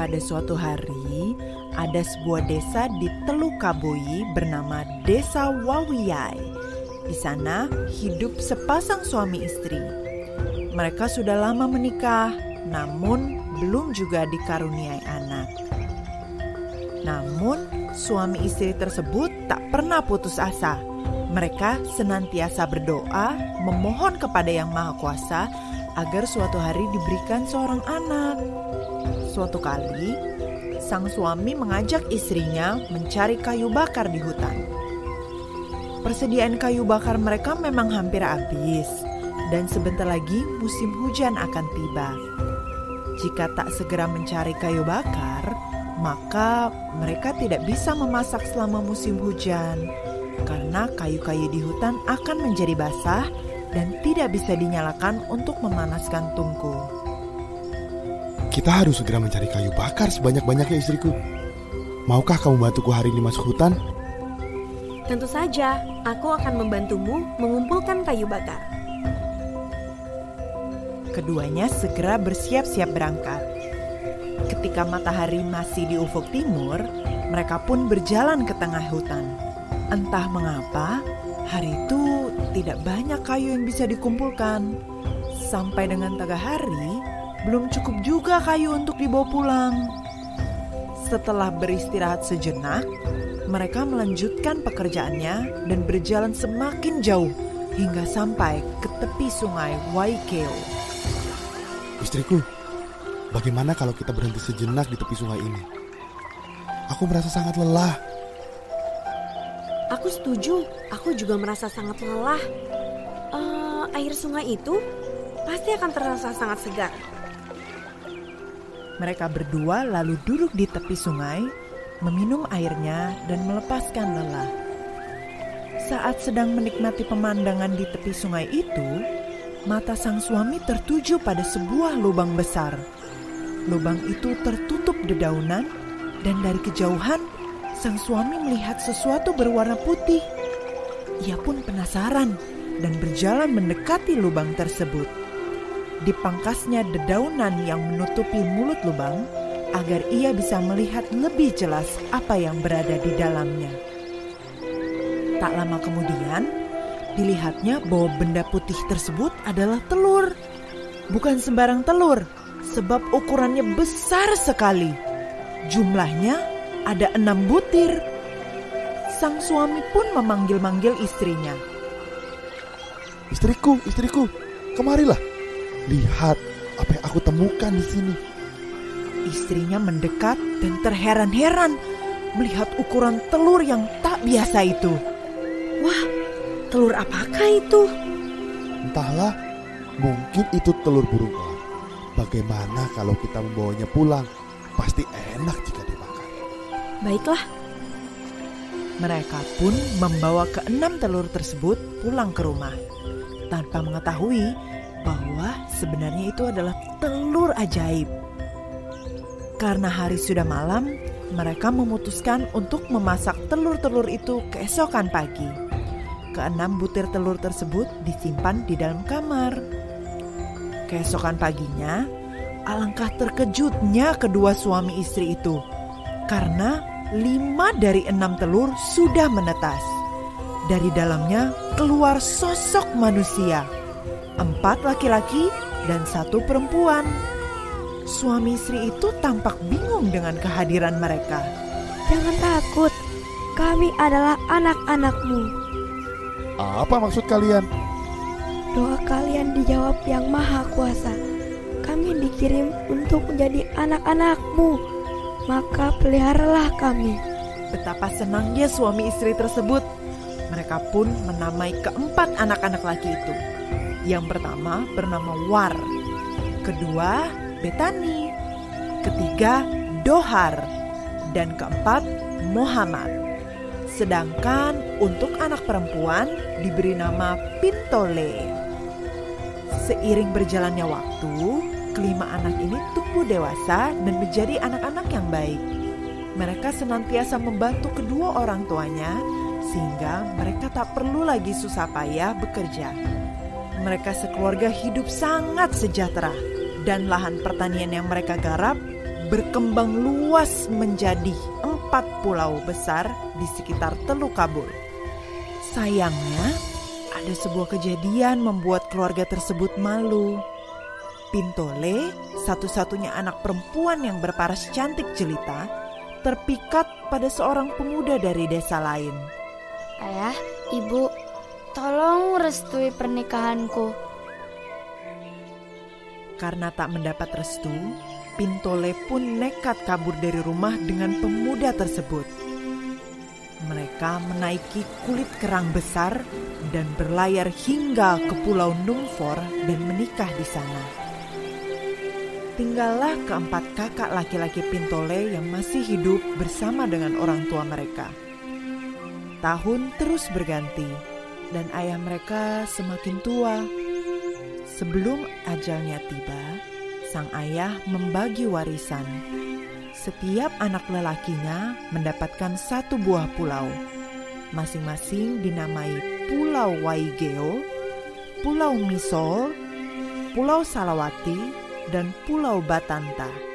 Pada suatu hari, ada sebuah desa di Teluk Kabui bernama Desa Wawiyai. Di sana hidup sepasang suami istri. Mereka sudah lama menikah, namun belum juga dikaruniai anak. Namun, suami istri tersebut tak pernah putus asa. Mereka senantiasa berdoa, memohon kepada Yang Maha Kuasa agar suatu hari diberikan seorang anak. Suatu kali, sang suami mengajak istrinya mencari kayu bakar di hutan. Persediaan kayu bakar mereka memang hampir habis, dan sebentar lagi musim hujan akan tiba. Jika tak segera mencari kayu bakar, maka mereka tidak bisa memasak selama musim hujan karena kayu-kayu di hutan akan menjadi basah dan tidak bisa dinyalakan untuk memanaskan tungku. Kita harus segera mencari kayu bakar sebanyak-banyaknya istriku. Maukah kamu bantuku hari ini masuk hutan? Tentu saja, aku akan membantumu mengumpulkan kayu bakar. Keduanya segera bersiap-siap berangkat. Ketika matahari masih di ufuk timur, mereka pun berjalan ke tengah hutan. Entah mengapa, hari itu tidak banyak kayu yang bisa dikumpulkan. Sampai dengan tengah hari, belum cukup juga kayu untuk dibawa pulang. Setelah beristirahat sejenak, mereka melanjutkan pekerjaannya dan berjalan semakin jauh hingga sampai ke tepi sungai Waikeo. Istriku, bagaimana kalau kita berhenti sejenak di tepi sungai ini? Aku merasa sangat lelah. Aku setuju, aku juga merasa sangat lelah. Uh, air sungai itu pasti akan terasa sangat segar. Mereka berdua lalu duduk di tepi sungai, meminum airnya dan melepaskan lelah. Saat sedang menikmati pemandangan di tepi sungai itu, mata sang suami tertuju pada sebuah lubang besar. Lubang itu tertutup dedaunan dan dari kejauhan sang suami melihat sesuatu berwarna putih. Ia pun penasaran dan berjalan mendekati lubang tersebut dipangkasnya dedaunan yang menutupi mulut lubang agar ia bisa melihat lebih jelas apa yang berada di dalamnya. Tak lama kemudian, dilihatnya bahwa benda putih tersebut adalah telur. Bukan sembarang telur, sebab ukurannya besar sekali. Jumlahnya ada enam butir. Sang suami pun memanggil-manggil istrinya. Istriku, istriku, kemarilah. Lihat apa yang aku temukan di sini. Istrinya mendekat dan terheran-heran melihat ukuran telur yang tak biasa itu. Wah, telur apakah itu? Entahlah, mungkin itu telur burung elang. Bagaimana kalau kita membawanya pulang? Pasti enak jika dimakan. Baiklah. Mereka pun membawa keenam telur tersebut pulang ke rumah. Tanpa mengetahui bahwa sebenarnya itu adalah telur ajaib. Karena hari sudah malam, mereka memutuskan untuk memasak telur-telur itu keesokan pagi. Keenam butir telur tersebut disimpan di dalam kamar. Keesokan paginya, alangkah terkejutnya kedua suami istri itu karena lima dari enam telur sudah menetas. Dari dalamnya keluar sosok manusia empat laki-laki dan satu perempuan. Suami istri itu tampak bingung dengan kehadiran mereka. Jangan takut, kami adalah anak-anakmu. Apa maksud kalian? Doa kalian dijawab yang maha kuasa. Kami dikirim untuk menjadi anak-anakmu, maka peliharalah kami. Betapa senangnya suami istri tersebut. Mereka pun menamai keempat anak-anak laki itu. Yang pertama bernama War, kedua Betani, ketiga Dohar, dan keempat Muhammad. Sedangkan untuk anak perempuan diberi nama Pintole. Seiring berjalannya waktu, kelima anak ini tumbuh dewasa dan menjadi anak-anak yang baik. Mereka senantiasa membantu kedua orang tuanya sehingga mereka tak perlu lagi susah payah bekerja mereka sekeluarga hidup sangat sejahtera dan lahan pertanian yang mereka garap berkembang luas menjadi empat pulau besar di sekitar Teluk Kabul. Sayangnya, ada sebuah kejadian membuat keluarga tersebut malu. Pintole, satu-satunya anak perempuan yang berparas cantik jelita, terpikat pada seorang pemuda dari desa lain. Ayah, ibu, tolong restui pernikahanku. Karena tak mendapat restu, Pintole pun nekat kabur dari rumah dengan pemuda tersebut. Mereka menaiki kulit kerang besar dan berlayar hingga ke Pulau Numfor dan menikah di sana. Tinggallah keempat kakak laki-laki Pintole yang masih hidup bersama dengan orang tua mereka. Tahun terus berganti dan ayah mereka semakin tua. Sebelum ajalnya tiba, sang ayah membagi warisan. Setiap anak lelakinya mendapatkan satu buah pulau. Masing-masing dinamai Pulau Waigeo, Pulau Misol, Pulau Salawati, dan Pulau Batanta.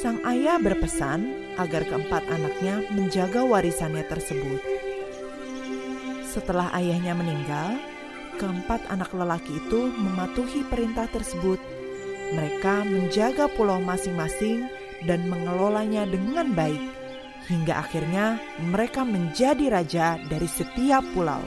Sang ayah berpesan agar keempat anaknya menjaga warisannya tersebut. Setelah ayahnya meninggal, keempat anak lelaki itu mematuhi perintah tersebut mereka menjaga pulau masing-masing dan mengelolanya dengan baik, hingga akhirnya mereka menjadi raja dari setiap pulau.